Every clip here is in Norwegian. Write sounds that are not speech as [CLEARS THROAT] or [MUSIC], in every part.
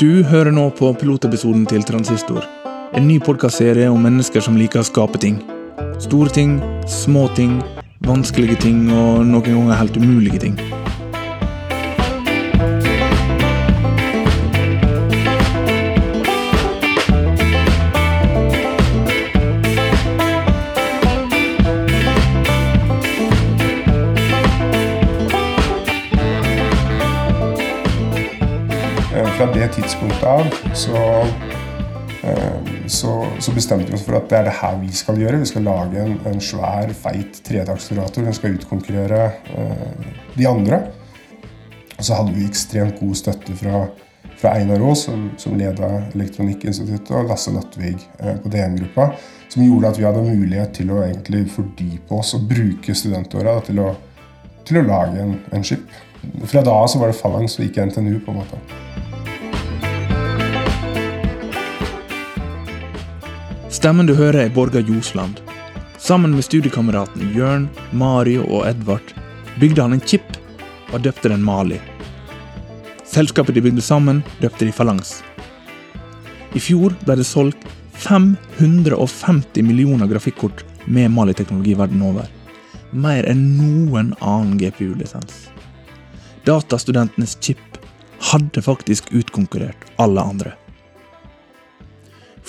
Du hører nå på pilotepisoden til Transistor. En ny podkastserie om mennesker som liker å skape ting. Store ting, små ting, vanskelige ting og noen ganger helt umulige ting. Fra det tidspunktet av så, eh, så, så bestemte vi oss for at det er det her vi skal gjøre. Vi skal lage en, en svær, feit tretaktsrotor. Den skal utkonkurrere eh, de andre. Og så hadde vi ekstremt god støtte fra, fra Einar Aas, som, som leda Elektronikkinstituttet, og Lasse Nattvig eh, på DM-gruppa, som gjorde at vi hadde mulighet til å egentlig fordype oss og bruke studentåra til, til å lage en, en skip. Fra da av var det Phalanx og ikke NTNU. på en måte. Stemmen du hører er Borga Ljosland. Sammen med studiekameratene Jørn, Mario og Edvard bygde han en chip og døpte den Mali. Selskapet de bygde sammen, døpte de Falangs. I fjor ble det solgt 550 millioner grafikkort med Mali-teknologi verden over. Mer enn noen annen GPU-lisens. Datastudentenes chip hadde faktisk utkonkurrert alle andre.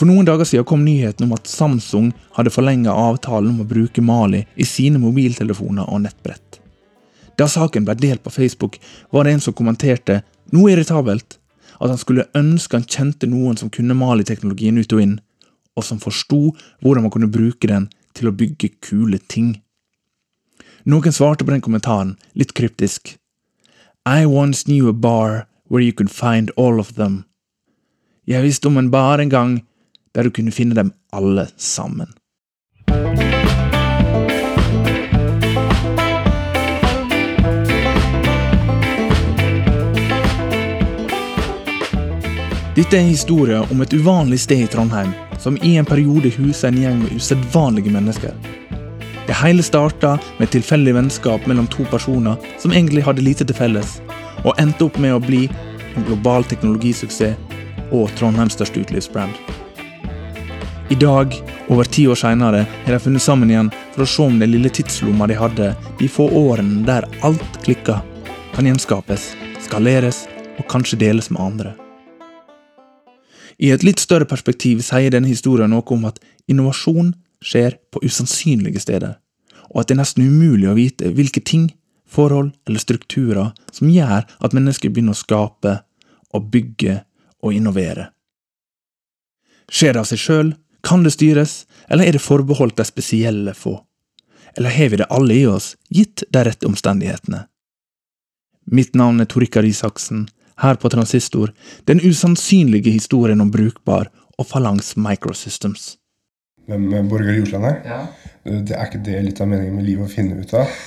For noen dager siden kom nyheten om at Samsung hadde forlenget avtalen om å bruke Mali i sine mobiltelefoner og nettbrett. Da saken ble delt på Facebook, var det en som kommenterte, noe irritabelt, at han skulle ønske han kjente noen som kunne Mali-teknologien ut og inn, og som forsto hvordan man kunne bruke den til å bygge kule ting. Noen svarte på den kommentaren, litt kryptisk. I once knew a bar where you could find all of them. Jeg visste om en bar en gang der du kunne finne dem alle sammen. Dette er en historie om et uvanlig sted i Trondheim, som i en periode huset en gjeng med usedvanlige mennesker. Det hele starta med et tilfeldig vennskap mellom to personer som egentlig hadde lite til felles, og endte opp med å bli en global teknologisuksess og Trondheims største utelivsbrand. I dag, over ti år seinere, har de funnet sammen igjen for å se om den lille tidslomma de hadde de få årene der alt klikka, kan gjenskapes, skaleres og kanskje deles med andre. I et litt større perspektiv sier denne historien noe om at innovasjon skjer på usannsynlige steder, og at det er nesten umulig å vite hvilke ting, forhold eller strukturer som gjør at mennesker begynner å skape og bygge og innovere. Skjer det av seg sjøl, kan det styres, eller er det forbeholdt de spesielle få? Eller har vi det alle i oss, gitt de rette omstendighetene? Mitt navn er Torikar Isaksen, her på Transistor, den usannsynlige historien om Brukbar og Falangs Microsystems. Hvem Borger Jorsland er? Ja. Det er ikke det litt av meningen med livet å finne ut av?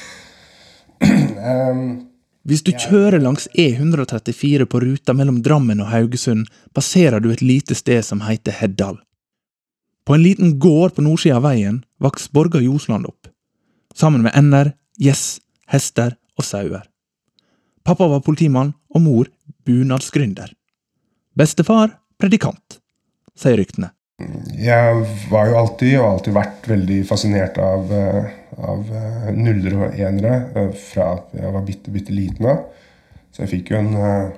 [CLEARS THROAT] Um, Hvis du kjører langs E134 på ruta mellom Drammen og Haugesund, passerer du et lite sted som heter Heddal. På en liten gård på nordsida av veien vokste Borgar Ljosland opp, sammen med ender, gjess, hester og sauer. Pappa var politimann og mor bunadsgründer. Bestefar predikant, sier ryktene. jeg var jo alltid, og alltid vært, veldig fascinert av, eh, av eh, nuller og enere eh, fra jeg var bitte, bitte liten av. Så jeg fikk jo en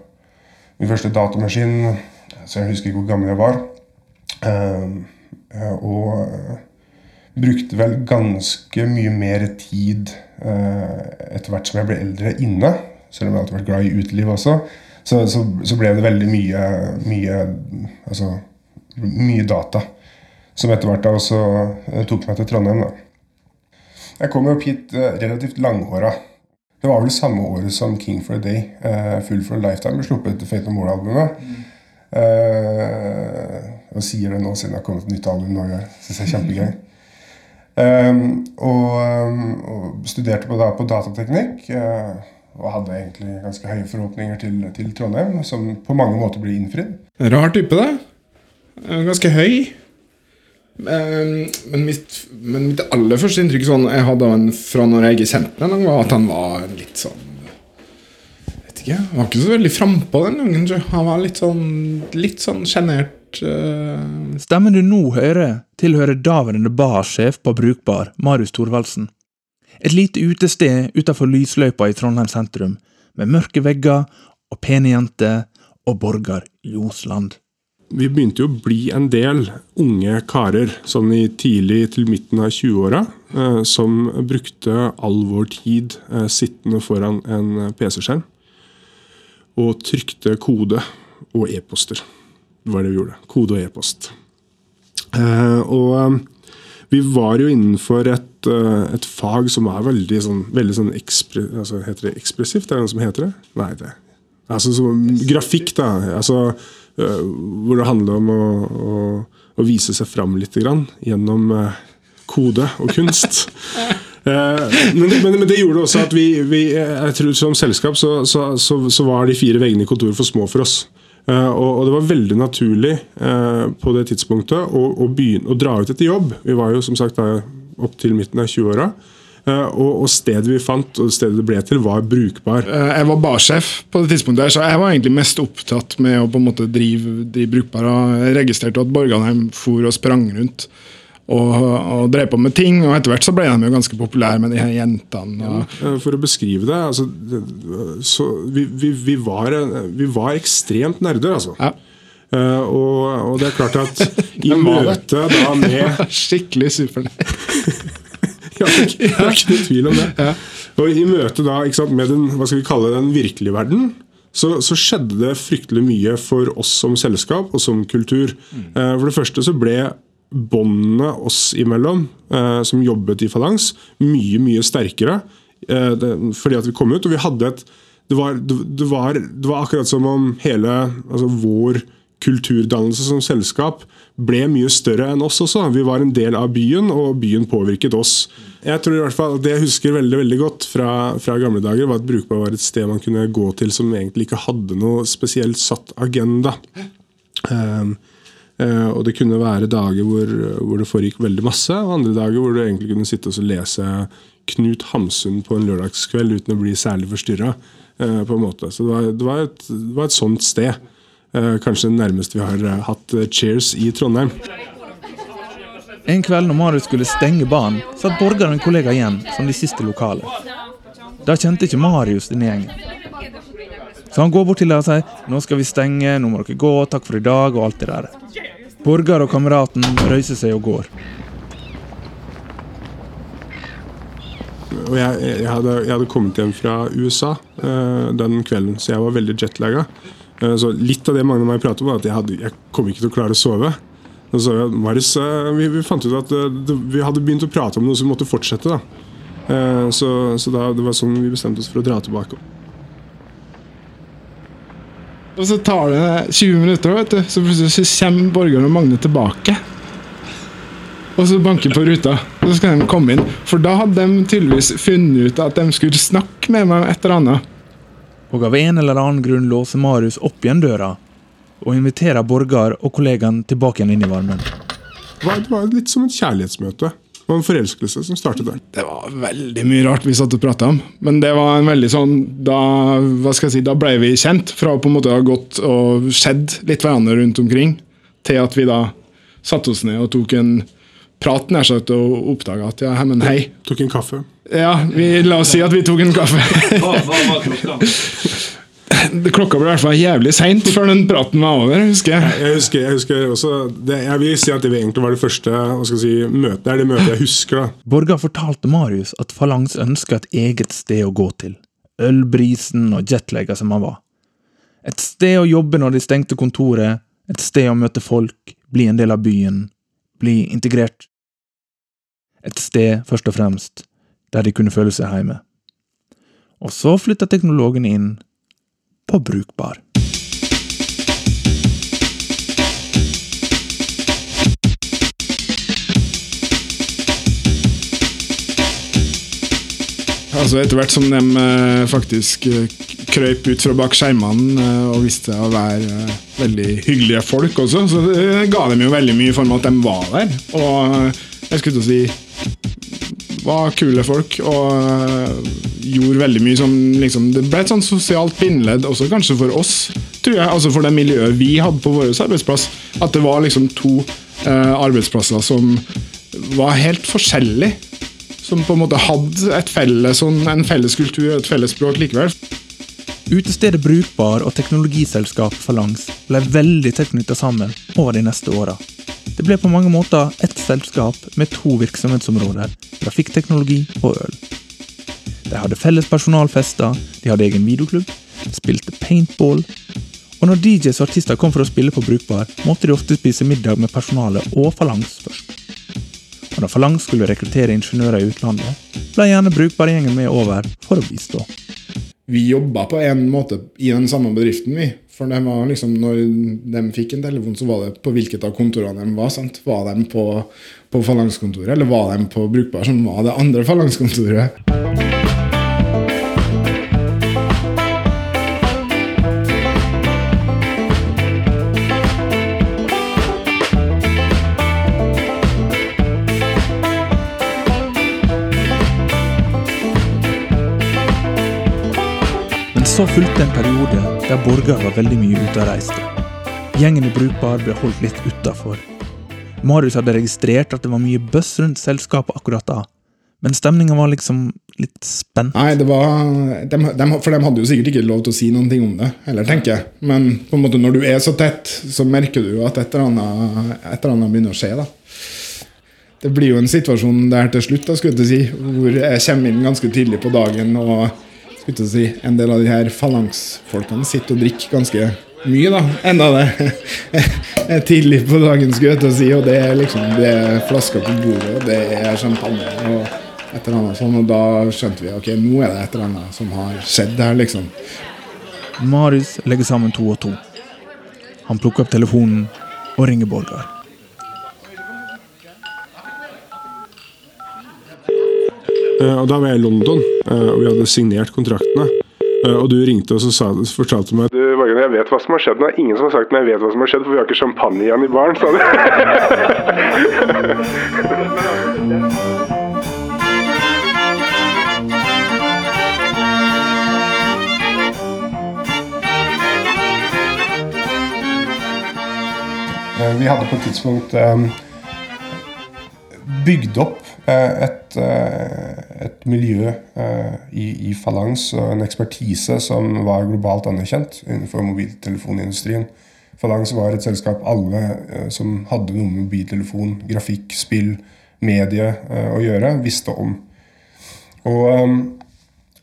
Min første datamaskin Så jeg husker ikke hvor gammel jeg var. Eh, og eh, brukte vel ganske mye mer tid eh, etter hvert som jeg ble eldre, inne. Selv om jeg alltid har vært glad i uteliv også. Så, så, så ble det veldig mye, mye Altså mye data. Som etter hvert da også tok meg til Trondheim. da. Jeg kom opp hit relativt langhåra. Det var vel samme året som King for a Day, Full for a Lifetime, ble sluppet etter Fate No More-albumet. Eh, og sier det nå siden det har kommet et nytt album nå. Jeg synes det er kjempegøy. Um, og, um, og studerte på, da, på datateknikk. Uh, og hadde egentlig ganske høye forhåpninger til, til Trondheim, som på mange måter ble innfridd. Rar type, det. Eh, Ganske høy. Men, men, mitt, men mitt aller første inntrykk sånn, jeg hadde han fra når jeg ikke kjente ham, var at han var litt sånn vet ikke. Han var ikke så veldig frampå den gangen. Han var litt sånn litt sånn sjenert. Eh, Stemmen du nå hører, tilhører daværende barsjef på Brukbar, Marius Thorvaldsen. Et lite utested utenfor lysløypa i Trondheim sentrum, med mørke vegger og pene jenter og Borgar Ljosland. Vi begynte jo å bli en del unge karer, sånn i tidlig til midten av 20-åra, eh, som brukte all vår tid eh, sittende foran en PC-skjerm og trykte kode og e-poster. Var det vi gjorde. Kode og e-post. Eh, og eh, vi var jo innenfor et, eh, et fag som er veldig sånn, veldig sånn ekspre, altså, Heter det ekspressivt? Er det noe som heter det? Nei, det Altså sånn grafikk, da. Altså, hvor det handler om å, å, å vise seg fram litt grann, gjennom kode og kunst. [LAUGHS] Men, men, men det gjorde også at vi, vi jeg tror som selskap så, så, så, så var de fire veggene i kontoret for små for oss. Eh, og, det var veldig naturlig eh, på det tidspunktet å, å, begynne, å dra ut etter jobb. Vi var jo som sagt opp til midten av 20-åra. Eh, og, stedet vi fant, og stedet det ble til, var brukbar. Jeg var barsjef på det tidspunktet, der, så jeg var egentlig mest opptatt med å på en måte drive, drive brukbar. Jeg registrerte at Borganheim for og sprang rundt og, og drev på med ting. og Etter hvert så ble de jo ganske populære med de her jentene. Og, Eh, For å beskrive det, altså, så vi, vi, vi, var, eh, vi var ekstremt nerder, altså. ja. Uh, og, og det er klart at [LAUGHS] i møte da med [LAUGHS] Skikkelig supernerd. [LAUGHS] Ja, det er ikke- det er noe tvil om det. Ja. Og i møte da, sant, med den, hva skal vi kalle det, den virkelige verden, så, så skjedde det fryktelig mye for oss som selskap og som kultur. Eh, For det første så ble båndene oss imellom, eh, som jobbet i Falangs, mye, mye sterkere. Eh, fordi at vi kom ut, og vi hadde et det var, det, var, det var akkurat som om hele altså vår kulturdannelse som selskap ble mye større enn oss også. Vi var en del av byen, og byen påvirket oss. Jeg tror i hvert fall, Det jeg husker veldig veldig godt fra, fra gamle dager, var at Brukbar var et sted man kunne gå til som egentlig ikke hadde noe spesielt satt agenda. Um, og det kunne være dager hvor, hvor det foregikk veldig masse, og andre dager hvor du egentlig kunne sitte og lese Knut Hamsun på en lørdagskveld uten å bli særlig forstyrra. måte. Så det var, det var, et, det var et sånt sted. Eh, kanskje det nærmeste vi har eh, hatt eh, Cheers i Trondheim. En kveld når Marius skulle stenge banen, satt Borgar og en kollega igjen som de siste lokale. Da kjente ikke Marius denne gjengen. Så han går bort til dem og sier 'Nå skal vi stenge, nå må dere gå, takk for i dag', og alt det der. Borgar og kameraten røyser seg og går. Jeg, jeg, hadde, jeg hadde kommet hjem fra USA eh, den kvelden, så jeg var veldig jetlagga. Eh, så litt av det Magne og meg pratet om, var at jeg, hadde, jeg kom ikke til å klare å sove. Og så, Marius, eh, vi, vi fant ut at eh, vi hadde begynt å prate om noe som måtte fortsette. da. Eh, så så da, det var sånn vi bestemte oss for å dra tilbake. Og så tar det 20 minutter, vet du, så plutselig så kommer Borgeren og Magne tilbake. Og så banker på ruta, og så skal de komme inn. For da hadde de tydeligvis funnet ut at de skulle snakke med meg om et eller annet. Og av en eller annen grunn låser Marius opp igjen døra og inviterer Borgar og kollegaen tilbake igjen inn i varmen. Det var litt som et kjærlighetsmøte. Det var en forelskelse som startet der. Det var veldig mye rart vi satt og prata om. Men det var en veldig sånn Da hva skal jeg si, da ble vi kjent, fra å på en måte ha gått og sett litt hverandre rundt omkring, til at vi da satte oss ned og tok en prat nær sagt og oppdaga at ja, men hei. Tok en kaffe. Ja, vi, la oss si at vi tok en kaffe. Hva, hva var klokka? [LAUGHS] Det Klokka ble i hvert fall jævlig seint før den praten var over, husker jeg. Jeg husker, jeg husker også det, Jeg vil si at det egentlig var det første hva skal si, møtet. Det er det møtet jeg husker. da. Borgar fortalte Marius at Falangs ønska et eget sted å gå til. Ølbrisen og jetlagga som han var. Et sted å jobbe når de stengte kontoret, et sted å møte folk, bli en del av byen, bli integrert. Et sted, først og fremst, der de kunne føle seg hjemme. Og så flytta teknologen inn på Brukbar. Altså Etter hvert som de eh, faktisk eh, krøyp ut fra bak skjermene eh, og viste å være veldig hyggelige folk også, så ga dem jo veldig mye i form at de var der. Og jeg skulle til å si var kule folk og gjorde veldig mye som liksom, Det ble et sånn sosialt bindeledd også kanskje for oss, tror jeg. Altså for det miljøet vi hadde på vår arbeidsplass. At det var liksom to eh, arbeidsplasser som var helt forskjellige. Som på en måte hadde felles, sånn, en felles kultur og et felles språk likevel. Utestedet Brukbar og teknologiselskapet Falangs ble veldig tett knytta sammen over de neste åra. Det ble på mange måter ett selskap med to virksomhetsområder, trafikkteknologi og øl. De hadde felles personalfester, de hadde egen videoklubb, spilte paintball, og når DJs og artister kom for å spille på Brukbar, måtte de ofte spise middag med personalet og Falangs først. Og når Falangs skulle rekruttere ingeniører i utlandet, ble gjerne Brukbar-gjengen med over for å bistå. Vi jobba på en måte i den samme bedriften, vi. For det var liksom, når de fikk en telefon, så var det på hvilket av kontorene de var. sant? Var de på, på Falangskontoret, eller var de på Brukbar, som var det andre Falangskontoret? Så fulgte en periode der Borgar var veldig mye ute og reiste. Gjengen i Brukbar ble holdt litt utafor. Marius hadde registrert at det var mye bøss rundt selskapet akkurat da, men stemninga var liksom litt spent. Nei, det var de, de, For de hadde jo sikkert ikke lov til å si noen ting om det, heller, tenker jeg. Men på en måte når du er så tett, så merker du at et eller annet, et eller begynner å skje. da. Det blir jo en situasjon der til slutt, da, skulle jeg si, hvor jeg kommer inn ganske tidlig på dagen, og skulle jeg si, en del av de her falangsfolkene sitter og drikker ganske mye, da. Enda det [LAUGHS] er tidlig på dagen, skulle jeg til å si, og det er liksom det er flasker på bordet, og det er champagne. og et eller annet sånn, og Da skjønte vi ok, nå er det et eller annet som har skjedd her. liksom. Marius legger sammen to og to. Han plukker opp telefonen og ringer Borgar. Og Da var jeg i London, eh, og vi hadde signert kontraktene. Eh, Og du ringte og så sa, fortalte meg Du, Morgan, jeg vet hva som har skjedd. Det er ingen som har sagt men jeg vet hva som har skjedd, for vi har ikke champagne igjen i baren, sa du. [LAUGHS] Eh, Vi hadde på et tidspunkt eh, bygd opp eh, et, eh, et miljø eh, i, i Falangs og en ekspertise som var globalt anerkjent innenfor mobiltelefonindustrien. Falangs var et selskap alle eh, som hadde noe med mobiltelefon, grafikk, spill, medie eh, å gjøre, visste om. Og eh,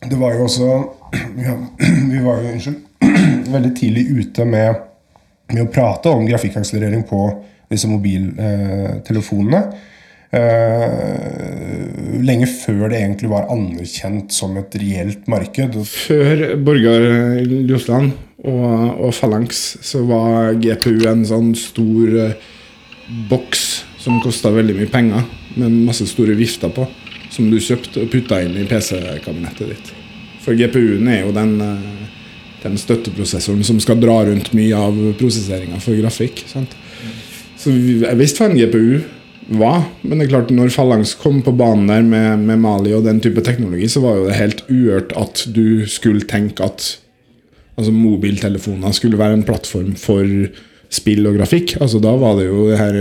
det var jo også [CLEARS THROAT] Vi [CLEARS THROAT] vi var jo unnskyld, [CLEARS THROAT] veldig tidlig ute med med å prate om grafikkakselerering på disse mobiltelefonene. Eh, lenge før det egentlig var anerkjent som et reelt marked. Før Borgar Ljosland og, og Phalanx så var GPU en sånn stor eh, boks som kosta veldig mye penger, med masse store vifter på, som du kjøpte og putta inn i PC-kabinettet ditt. For GPU-en er jo den, eh, den støtteprosessoren som skal dra rundt mye av prosesseringa for grafikk. sant? Så jeg visste hva en GPU var, men det er klart når Falangs kom på banen der med, med Mali og den type teknologi, så var jo det helt uhørt at du skulle tenke at altså mobiltelefoner skulle være en plattform for spill og grafikk. Altså Da var det jo det her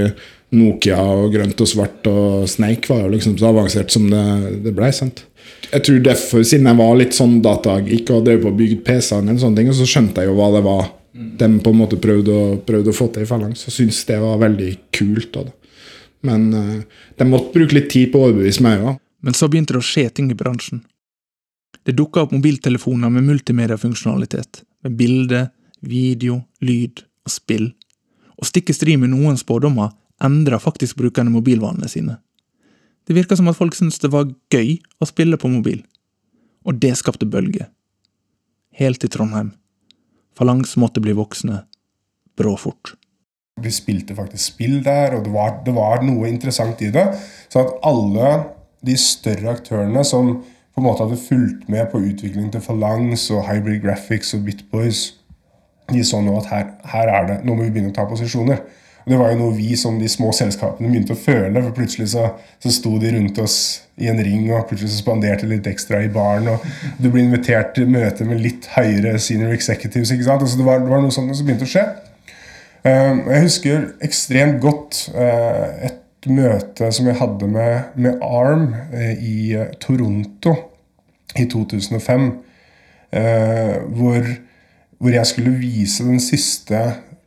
Nokia og grønt og svart og Snake var jo liksom så avansert som det, det ble. sant? Jeg tror derfor, siden jeg var litt sånn datageek og drev på og bygde PC-en, og så skjønte jeg jo hva det var de på en måte prøvde å, prøvde å få til i Falangs, Og syntes det var veldig kult. Da. Men eh, de måtte bruke litt tid på å overbevise meg òg. Men så begynte det å skje ting i bransjen. Det dukka opp mobiltelefoner med multimediafunksjonalitet, med bilde, video, lyd og spill. Og stikk i strid med noen spådommer endra faktisk brukerne mobilvanene sine. Det virka som at folk syntes det var gøy å spille på mobil. Og det skapte bølger. Helt til Trondheim. Falangs måtte bli voksne. Bråfort. Vi spilte faktisk spill der, og det var, det var noe interessant i det. Så at alle de større aktørene som på en måte hadde fulgt med på utviklingen til Phalanx og Hybrid Graphics og Bitboys, de så nå at her, her er det, nå må vi begynne å ta posisjoner. Og Det var jo noe vi som de små selskapene begynte å føle. for Plutselig så, så sto de rundt oss i en ring og plutselig så spanderte litt ekstra i baren. og Du ble invitert til møte med litt høyere senior executives. ikke sant? Altså det, var, det var noe sånt som begynte å skje. Um, jeg husker ekstremt godt uh, et møte som jeg hadde med, med ARM uh, i uh, Toronto i 2005. hvor, hvor jeg skulle vise den siste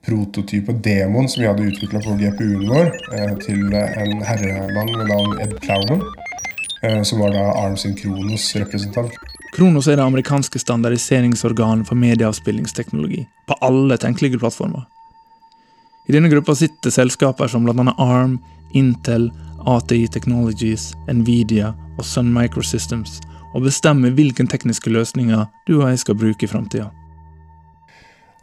prototype demoen som vi hadde utvikla på GPU-en vår, eh, til en herremann ved navn Ed Plowman, eh, som var da Arm sin Kronos-representant. Kronos er det amerikanske standardiseringsorganet for medieavspillingsteknologi på alle tenkelige plattformer. I denne gruppa sitter selskaper som bl.a. Arm, Intel, ATI Technologies, Nvidia og Sun Microsystems, og bestemmer hvilke tekniske løsninger du og jeg skal bruke i framtida.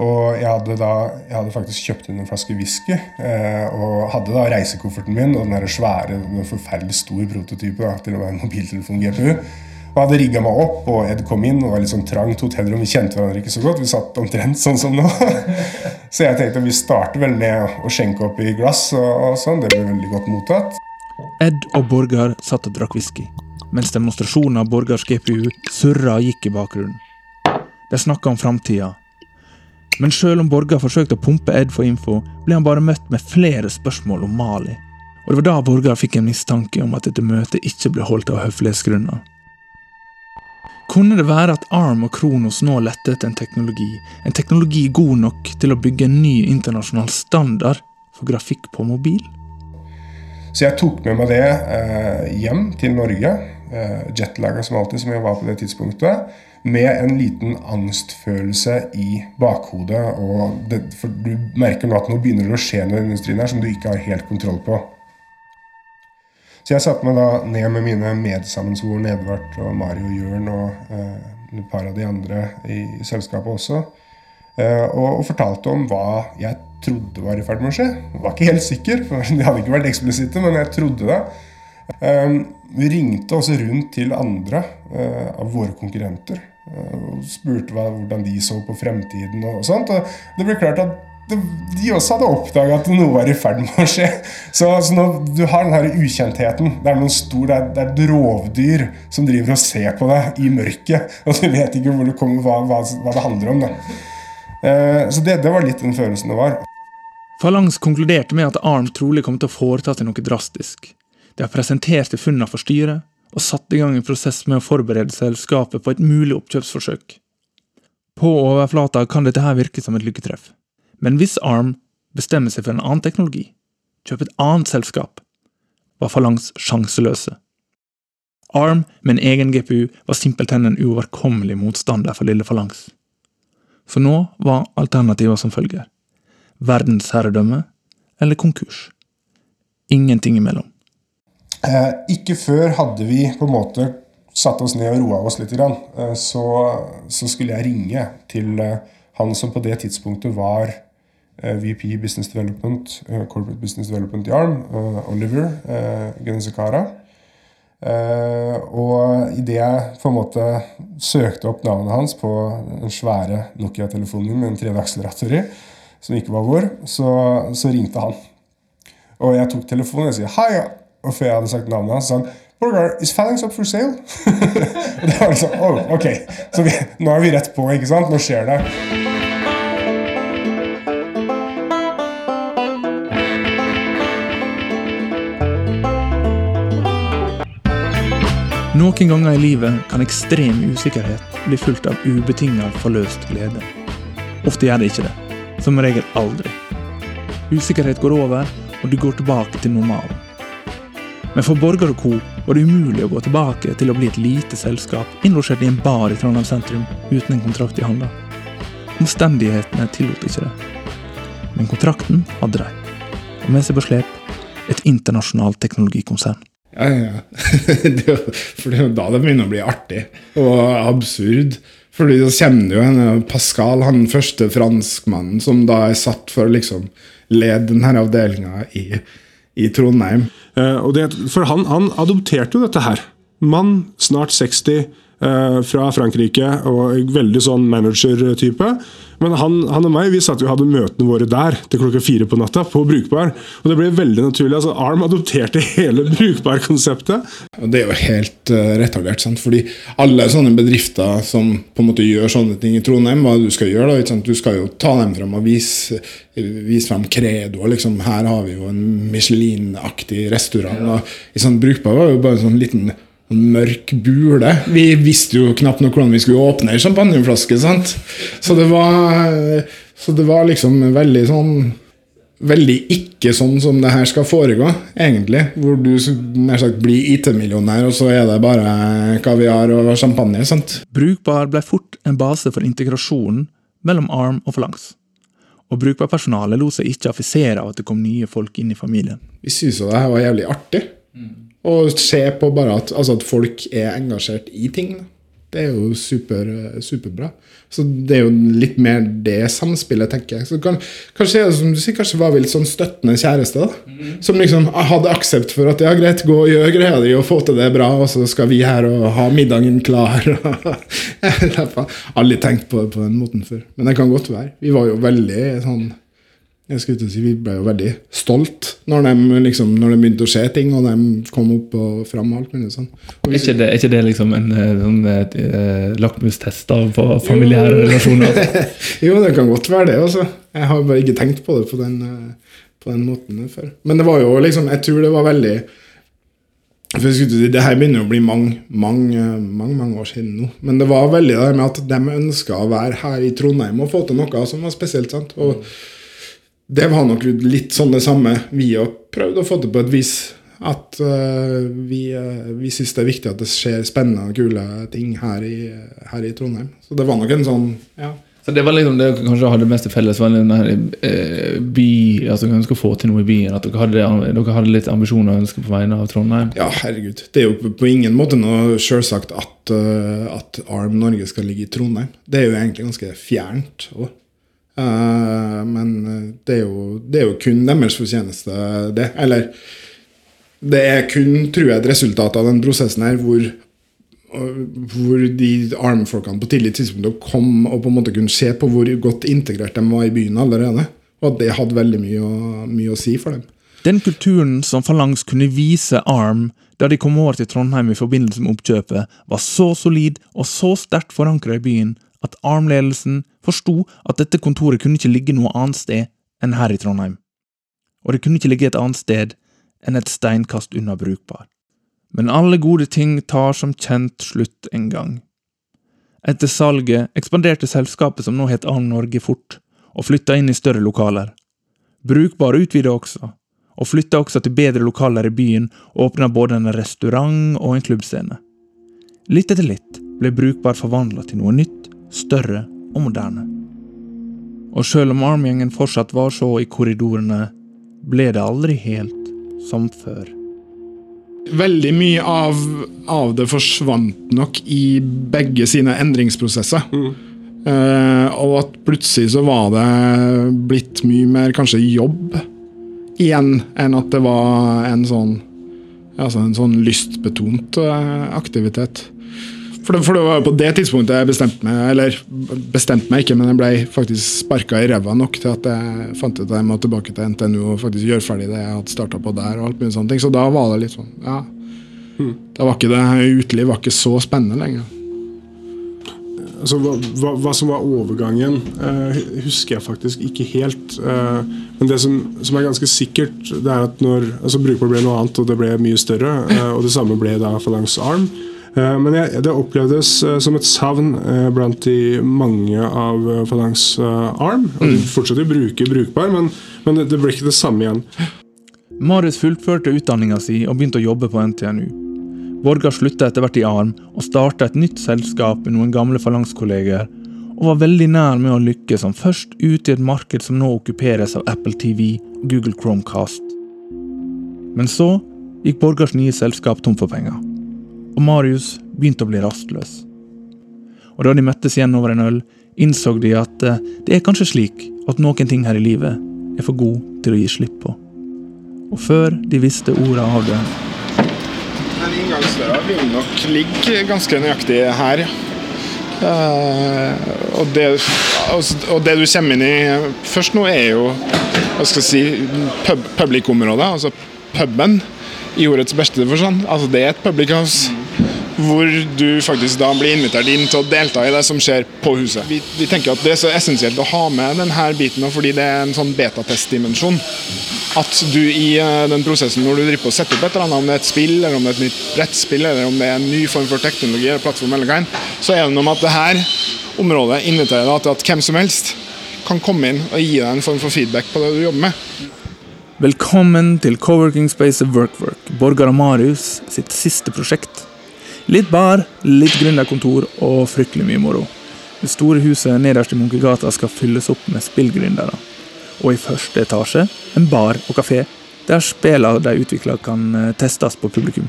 Og jeg hadde da jeg hadde faktisk kjøpt inn en flaske whisky. Eh, og hadde da reisekofferten min og den der svære, den forferdelig stor prototype da, til å være en mobiltelefon-GPU. Og hadde rigga meg opp, og Ed kom inn. og var litt sånn trangt hotellrom. Vi kjente hverandre ikke så godt. Vi satt omtrent sånn som nå. Så jeg tenkte vi starter vel med å skjenke opp i glass. og, og sånn. Det ble veldig godt mottatt. Ed og Borgar satt og drakk whisky, mens demonstrasjonen av Borgars GPU surra og gikk i bakgrunnen. De snakka om framtida men selv om Borgar forsøkte å pumpe Ed for info, ble han bare møtt med flere spørsmål om Mali. Og det var da Borgar fikk en mistanke om at dette møtet ikke ble holdt av høflighetsgrunner. Kunne det være at Arm og Kronos nå lette etter en teknologi, en teknologi god nok til å bygge en ny internasjonal standard for grafikk på mobil? Så jeg tok med meg det eh, hjem til Norge, eh, jetlaga som alltid, som jeg var på det tidspunktet med en liten angstfølelse i bakhodet. Det, for du merker nå at nå begynner det å skje noe i industrien her som du ikke har helt kontroll på. Så jeg satte meg da ned med mine medsammensvorne Edvard og Mario Jørn og eh, et par av de andre i selskapet også. Eh, og, og, fortalte om hva jeg trodde var i ferd med å skje. Jeg var ikke helt sikker, for [LAUGHS] de hadde ikke vært eksplisitte, men jeg trodde det. Eh, vi ringte også rundt til andre eh, av våre konkurrenter Eh, og spurte hva, hvordan de så på fremtiden og sånt. Og det ble klart at de også hadde oppdaga at noe var i ferd med å skje. Så, så når du har den her ukjentheten Det er noen stor, det er, det er et rovdyr som driver og ser på deg i mørket, [LAUGHS] og du vet ikke hvor du kommer, hva, hva, hva det handler om. Eh, så det, det var litt den følelsen det var. Falangs konkluderte med at Arm trolig kom til å foreta seg noe drastisk. De har presentert funnene for styret, og satt i gang en prosess med å forberede selskapet på et mulig oppkjøpsforsøk. På overflata kan dette her virke som et lykketreff, men hvis Arm bestemmer seg for en annen teknologi, kjøper et annet selskap, var Falangs sjanseløse. Arm med en egen GPU var simpelthen en uoverkommelig motstander for lille Falangs. Så nå var alternativene som følger verdensherredømme eller konkurs. Ingenting imellom. Eh, ikke før hadde vi på en måte satt oss ned og roa oss litt. Eh, så, så, skulle jeg ringe til eh, han som på det tidspunktet var VP Business Development, Corporate Business Development i ARM, Oliver Genezekara. Og idet jeg på en måte søkte opp navnet hans på den svære Nokia-telefonen med en tredje akselerator i, som ikke var vår, så, så ringte han. Og jeg tok telefonen og sier hei, og før jeg hadde sagt navnet hans, sa han Borgar, is Phalanx up for sale? [LAUGHS] og det var liksom, oh, ok, Så vi, nå er vi rett på. ikke sant? Nå skjer det. Noen ganger i livet kan ekstrem usikkerhet bli fulgt av ubetinga forløst glede. Ofte gjør det ikke det. Som regel aldri. Usikkerhet går over, og du går tilbake til normalen. Men for Borger og Co. var det umulig å gå tilbake til å bli et lite selskap innlosjert i en bar i Trondheim sentrum uten en kontrakt i handa. Omstendighetene tillot ikke det. Men kontrakten hadde de. Og med seg på slep et internasjonalt teknologikonsern. Ja, ja. [LAUGHS] For det er jo da det begynner å bli artig og absurd. Fordi da kommer jo en Pascal, han første franskmannen, som da er satt for å liksom lede denne avdelinga i i Trondheim. Uh, det, for han, han, adopterte jo dette her. Mann, snart 60, eh, fra Frankrike, og veldig sånn manager-type. Men han, han, og meg vi satt jo hadde møtene våre der til klokka fire på natta på Brukbar. Og det ble veldig naturlig. altså Arm adopterte [LAUGHS] hele Brukbar-konseptet. Det er jo helt uh, retardert. sant? Fordi alle sånne bedrifter som på en måte gjør sånne ting i Trondheim, hva du skal gjøre da, Du skal jo ta dem fram og vise, vise frem Credo. liksom, Her har vi jo en Michelin-aktig restaurant. og i sånn Brukbar var jo bare en sånn liten mørk bule. Vi visste jo knapt nok hvordan vi skulle åpne ei champagneflaske. sant? Så det var Så det var liksom veldig sånn Veldig ikke sånn som det her skal foregå, egentlig. Hvor du nær sagt blir IT-millionær, og så er det bare kaviar og champagne. sant? Brukbar ble fort en base for integrasjonen mellom Arm og Falangs. Og brukbarpersonalet lot seg ikke affisere av at det kom nye folk inn i familien. Vi syntes jo det her var jævlig artig. Og se på bare at, altså at, folk er engasjert i ting. Det er jo super, superbra. Så det er jo litt mer det samspillet, tenker jeg. Så kan, kanskje, som du sier, kanskje var vi litt sånn støttende kjæreste. da. Mm. Som liksom hadde aksept for at ja, greit, gå og gjør greia di og få til det bra, og så skal vi her og ha middagen klar. [LAUGHS] jeg har aldri tenkt på det på den måten før. Men det kan godt være. Vi var jo veldig sånn jeg skulle si, Vi ble jo veldig stolt når de, liksom, når de begynte å se ting, og de kom opp og fram. og alt mulig sånn. Er, ikke det, er ikke det liksom en eh, sånn, uh, lakmustest på familiære relasjoner? [LAUGHS] jo, det kan godt være det. Også. Altså. Jeg har bare ikke tenkt på det på den, på den måten før. Men det var jo liksom, jeg tror det var veldig for jeg si, Det her begynner å bli mange, mange, mange, mange år siden nå. Men det var veldig det med at de ønska å være her i Trondheim og få til noe som var spesielt. sant? Og det var nok litt sånn det samme vi har prøvd å få til på et vis. At uh, vi, uh, vi syns det er viktig at det skjer spennende og kule ting her i, her i Trondheim. Så det var nok en sånn ja. Så Det var liksom det dere kanskje hadde mest til felles, var den eh, by, altså dere ønsker å få til noe i byen? At dere hadde, dere hadde litt ambisjoner og ønsker på vegne av Trondheim? Ja, herregud. Det er jo på ingen måte noe selvsagt at, uh, at ARM Norge skal ligge i Trondheim. Det er jo egentlig ganske fjernt. Også. Uh, men eh, det er, jo, det er, jo, kun deres fortjeneste, det. Eller det er kun, tror jeg, et resultat av den prosessen her hvor, hvor de armfolkene på tidlig tidspunkt kom og på en måte kunne se på hvor godt integrert de var i byen allerede. Og at det hadde veldig mye å, mye å si for dem. Den kulturen som Falangs kunne vise Arm da de kom over til Trondheim i forbindelse med oppkjøpet, var så solid og så sterkt forankra i byen at Arm-ledelsen forsto at dette kontoret kunne ikke ligge noe annet sted enn her i Trondheim. Og det kunne ikke ligge et annet sted enn et steinkast unna brukbar. Men alle gode ting tar som kjent slutt en gang. Etter salget ekspanderte selskapet som nå het Arm Norge fort, og flytta inn i større lokaler. Brukbar utvida også, og flytta også til bedre lokaler i byen og åpna både en restaurant og en klubbscene. Litt etter litt ble Brukbar forvandla til noe nytt, større og moderne. Og sjøl om armgjengen fortsatt var så i korridorene, ble det aldri helt som før. Veldig mye av, av det forsvant nok i begge sine endringsprosesser. Mm. Uh, og at plutselig så var det blitt mye mer kanskje jobb igjen, enn at det var en sånn, altså en sånn lystbetont uh, aktivitet. For det, for det, var på det tidspunktet jeg bestemte meg, eller bestemte meg ikke, men jeg ble faktisk sparka i ræva nok til at jeg fant ut at jeg må tilbake til NTNU og faktisk gjøre ferdig det jeg hadde starta på der. og alt mulig sånne ting. Så da var det litt sånn, ja. Mm. Da var ikke det uteliv var ikke så spennende lenger. Altså, hva, hva, hva, som var overgangen, eh, husker jeg faktisk ikke helt. Eh, men det som, som, er ganske sikkert, det er at når altså Brukbar ble noe annet, og det ble mye større, eh, og det samme ble da Falangs Arm, men jeg, det opplevdes eh, som et savn eh, blant de mange av Falangs arm. Og de fortsetter å bruke brukbar, men, men det ble ikke det samme igjen. Marius fullførte utdanninga si og begynte å jobbe på NTNU. Borgar slutta etter hvert i Arm og starta et nytt selskap med noen gamle Falangs-kolleger, og var veldig nær med å lykkes som først ut i et marked som nå okkuperes av Apple TV og Google Chromecast. Men så gikk Borgars nye selskap tom for penger og Marius begynte å bli rastløs. Og da de møttes igjen over en øl, innså de at eh, det er kanskje slik at noen ting her i livet er for god til å gi slipp på. Og før de visste ordet av det Den inngangsdøra vil nok ligge ganske nøyaktig her. Uh, og, det, og det du kommer inn i først nå, er jo hva skal jeg si, pub, publikumområdet. Altså puben i ordets beste forstand. Altså det er et public house hvor du faktisk da blir invitert inn til å delta i det som skjer på huset. Vi, vi tenker at det er så essensielt å ha med denne biten fordi det er en sånn betatest-dimensjon. At du i uh, den prosessen når du driver på å sette opp et eller annet, om det er et spill, eller om det er et nytt brettspill, eller om det er en ny form for teknologi eller plattform, eller hva så er det noe med at det her området inviterer deg til at hvem som helst kan komme inn og gi deg en form for feedback på det du jobber med. Velkommen til Coworking Space Workwork, Borgar Marius sitt siste prosjekt. Litt bar, litt gründerkontor og fryktelig mye moro. Det store huset nederst i Munkegata skal fylles opp med spillgründere. Og i første etasje en bar og kafé, der spillene de utvikler kan eh, testes på publikum.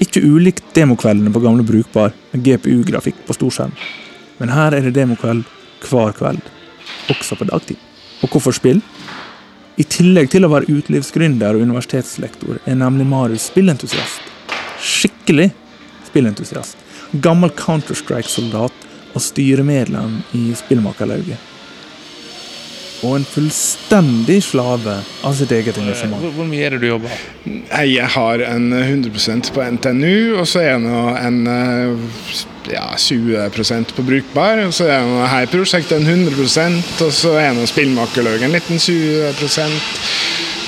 Ikke ulikt demokveldene på Gamle Brukbar med GPU-grafikk på storskjerm. Men her er det demokveld hver kveld, også på dagtid. Og hvorfor spill? I tillegg til å være utelivsgründer og universitetslektor, er nemlig Marius spillentusiast. Skikkelig spillentusiast. Gammel Counter-Strike-soldat og styremedlem i Spillmakerlauget. Og en fullstendig slave av sitt eget engasjement. Hvor, hvor mye er det du jobber? Jeg har en 100% på NTNU, og så er det en ja, 20 på Brukbar. Og så er det her prosjektet en 100% og så er det Spillmakerlauget en liten 20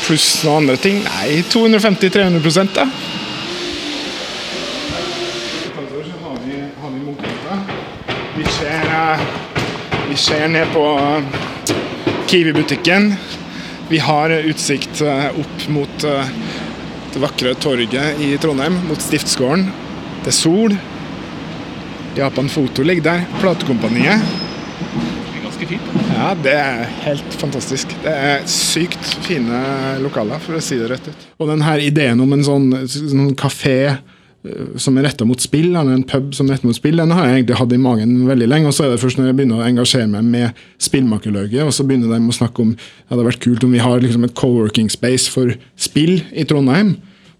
pluss noen andre ting. Nei, 250-300 da. Vi ser ned på Kiwi-butikken. Vi har utsikt eh, opp mot eh, det vakre torget i Trondheim, mot Stiftsgården. Det er sol. Japan Foto ligger der. Platekompaniet. Det er ganske fint. Ja, det er helt fantastisk. Det er sykt fine lokaler, for å si det rett ut. Og denne ideen om en sånn, sånn kafé Eh, som er retta mot spill, eller en pub som er retta mot spill, den har jeg egentlig hatt i magen veldig lenge. og Så er det først når jeg begynner å engasjere meg med Spillmakerlauget, og så begynner de å snakke om ja, det hadde vært kult om vi har liksom et co-working space for spill i Trondheim.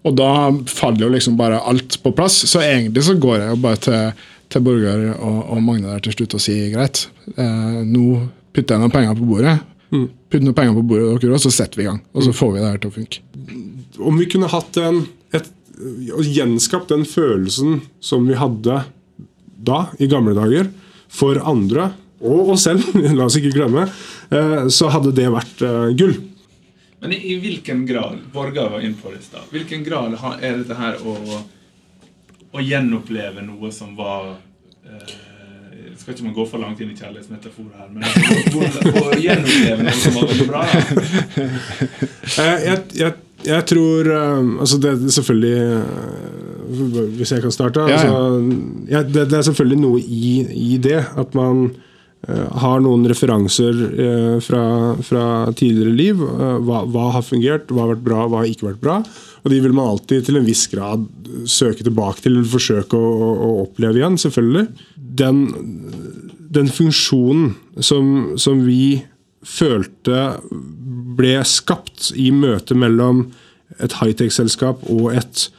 Og da faller jo liksom bare alt på plass. Så egentlig så går jeg jo bare til, til Borgar og, og, Magne der til slutt og sier greit, eh, nå putter jeg noen penger på bordet. Mm. Putt noen penger på bordet dere også, så setter vi i gang. Og så får vi det her til å funke. Om vi kunne hatt en, og gjenskapt den følelsen som vi hadde da, i gamle dager, for andre, og oss selv, [LAUGHS] la oss ikke glemme, eh, så hadde det vært eh, gull. Men i, hvilken grad Borgar var inne på det i hvilken grad er dette her å, å gjenoppleve noe som var eh, skal ikke man gå for langt inn i kjærlighetsmetaforer her, men å, å gjenoppleve noe som var veldig bra? [LAUGHS] Eh, jeg, jeg jeg tror um, Altså, det er selvfølgelig uh, Hvis jeg kan starte ja, ja. Altså, ja, det, det, er selvfølgelig noe i, i det. At man uh, har noen referanser uh, fra, fra, tidligere liv. Hva, hva, har fungert, hva har vært bra, hva har ikke vært bra. Og de vil man alltid til en viss grad søke tilbake til eller forsøke å, å, å oppleve igjen. selvfølgelig. Den, den funksjonen som, som vi følte ble skapt i møtet mellom et high-tech-selskap og et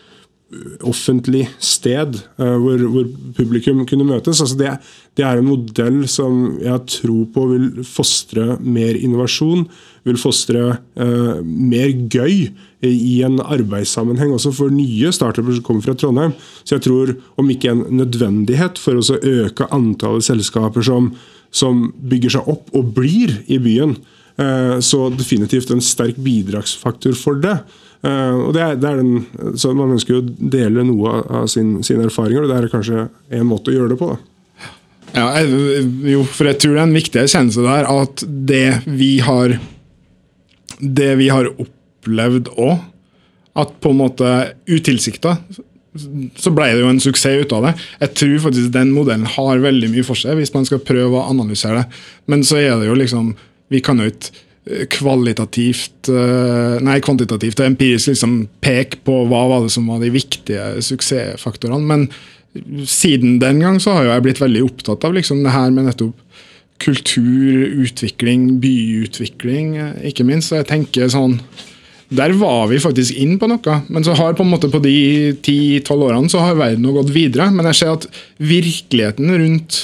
offentlig sted uh, hvor, hvor, publikum kunne møtes. Altså det, det, er en modell som jeg tror på vil fostre mer innovasjon. Vil fostre uh, mer gøy i en arbeidssammenheng også for nye startuper som kommer fra Trondheim. Så jeg tror, om ikke en nødvendighet for å øke antallet selskaper som, som bygger seg opp og blir i byen, så definitivt en sterk bidragsfaktor for det. Uh, og det er, det er den, så Man ønsker jo å dele noe av sin, sine erfaringer, og det er kanskje en måte å gjøre det på. da. Ja, jo, for jeg tror det er en viktig erkjennelse der at det vi har Det vi har opplevd òg, at på en måte utilsikta så ble det jo en suksess ut av det. Jeg tror faktisk den modellen har veldig mye for seg, hvis man skal prøve å analysere det. Men så er det jo liksom Vi kan jo ikke kvalitativt eh, Nei, kvantitativt og empirisk liksom peke på hva var det som var de viktige suksessfaktorene. Men siden den gang så har jeg blitt veldig opptatt av liksom det her med nettopp kultur, utvikling, byutvikling, eh, ikke minst. Så jeg tenker sånn Der var vi faktisk inn på noe. Men så har på en måte på de 10-12 årene så har verden gått videre. Men jeg ser at virkeligheten rundt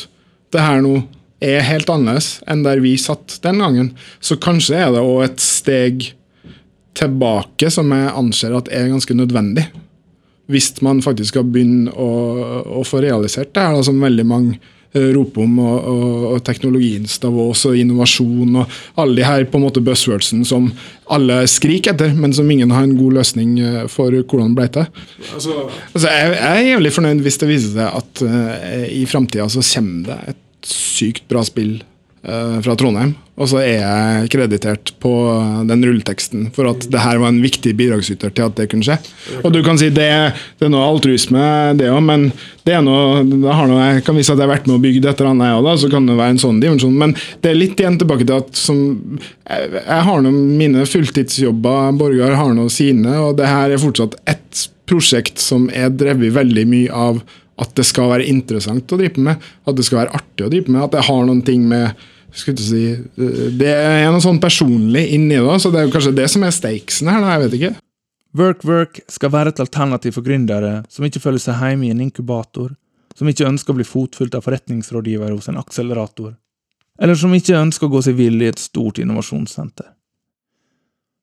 det her nå er helt annerledes enn der vi satt den gangen. Så kanskje er det òg et steg tilbake som jeg anser at er ganske nødvendig. Hvis man faktisk skal begynne å, å få realisert det her, da, som veldig mange eh, roper om, og, og, og teknologiens Davos og innovasjon og alle de her på en måte buzzwordsene som alle skriker etter, men som ingen har en god løsning eh, for hvordan det ble til. Altså, Altså, jeg, jeg er jævlig fornøyd hvis det viser seg at uh, i framtida så kommer det et sykt bra spill uh, fra Trondheim. Og så er jeg kreditert på den rulleteksten for at det her var en viktig bidragsyter til at det kunne skje. Og du kan si det, det er noe altruisme, det òg, men det er noe, det har noe, jeg kan vise at jeg har vært med bygd et eller annet, jeg òg, så kan det være en sånn dimensjon. Men det er litt igjen tilbake til at som, jeg, jeg har nå mine fulltidsjobber, Borgar har nå sine, og det her er fortsatt ett prosjekt som er drevet veldig mye av at det skal være interessant å drive med, at det skal være artig å drive med, at det har noen ting med si, Det er noe sånn personlig inni det, så det er kanskje det som er stakesen her, jeg vet ikke. Work Work skal være et alternativ for gründere som ikke føler seg hjemme i en inkubator, som ikke ønsker å bli fotfulgt av forretningsrådgiver hos en akselerator, eller som ikke ønsker å gå seg vill i et stort innovasjonssenter.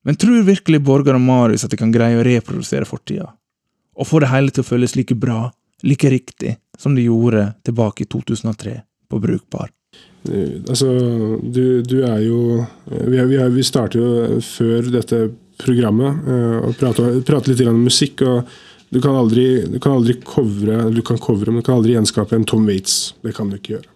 Men tror virkelig Borgar og Marius at de kan greie å reprodusere fortida, og få det hele til å føles like bra, like riktig, som de gjorde tilbake i 2003 på Brukbar? Eh, Altså, du, du er jo Vi, er, vi, vi starter jo før dette programmet eh, og prater, prater litt om musikk. og Du kan aldri, du kan aldri covre, du kan covre, men du kan aldri gjenskape en Tom Waits. Det kan du ikke gjøre.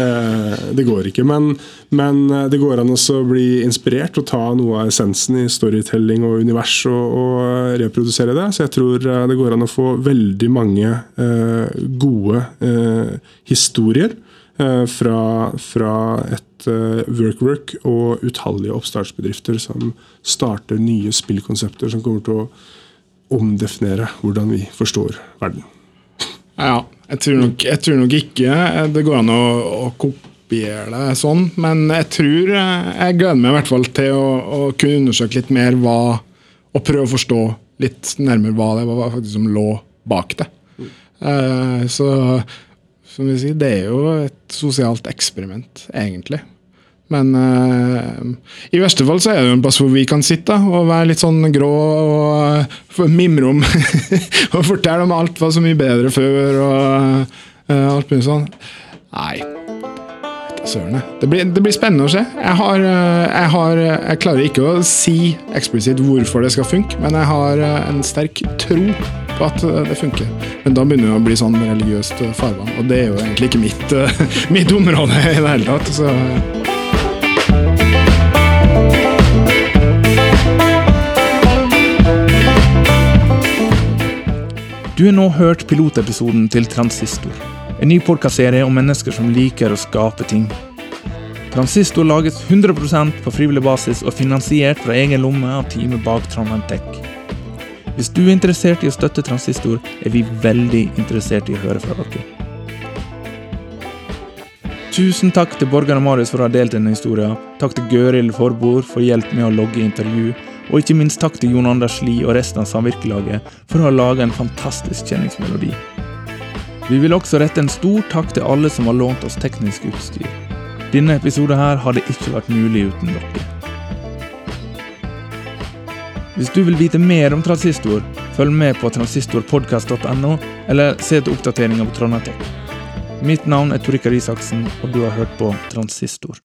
Eh, Det går ikke. Men, men eh, det går an å bli inspirert og ta noe av essensen i storytelling og univers og, og reprodusere det. Så jeg tror eh, det går an å få veldig mange eh, gode eh, historier eh, fra, fra et eh, work-work og utallige oppstartsbedrifter som starter nye spillkonsepter som kommer til å omdefinere hvordan vi forstår verden. Ja, jeg tror nok, jeg tror nok ikke det går an å, å kopiere det sånn, men jeg tror Jeg gleder meg i hvert fall til å, å kunne undersøke litt mer hva Og prøve å forstå litt nærmere hva det var faktisk som lå bak det. Eh, så som vi sier, det er jo et sosialt eksperiment, egentlig. Men uh, i verste fall så er det jo en plass hvor vi kan sitte og være litt sånn grå og uh, mimre om [LAUGHS] Og fortelle om alt var så mye bedre før og uh, alt mulig sånn. Nei. Søren. Det blir, det blir spennende å se. Jeg, har, eh, jeg, har, jeg klarer ikke å si eksplisitt hvorfor det skal funke, men jeg har eh, en sterk tro på at eh, det funker. Men da begynner det å bli sånn religiøst eh, farvann, og det er jo egentlig ikke mitt, eh, [LAUGHS] mitt område i det hele tatt. Så Du har nå hørt pilotepisoden til Transistor, en ny podkastserie om mennesker som liker å skape ting. Transistor lages 100% på frivillig basis og finansiert fra egen lomme av teamet bak Trondheim Tech. Hvis du er interessert i å støtte Transistor, er vi veldig interessert i å høre fra dere. Tusen takk til Borgar og Marius for å ha delt denne historien. Takk til Gøril Forbord for hjelp med å logge intervju. Og ikke minst takk til Jon Anders Lie og resten av samvirkelaget for å ha laga en fantastisk kjenningsmelodi. Vi vil også rette en stor takk til alle som har lånt oss teknisk utstyr. Denne episoden her hadde ikke vært mulig uten dere. Hvis du vil vite mer om transistor, følg med på transistorpodkast.no, eller se etter oppdateringer på Trondheim Tech. Mitt navn er Torikar Isaksen, og du har hørt på Transistor.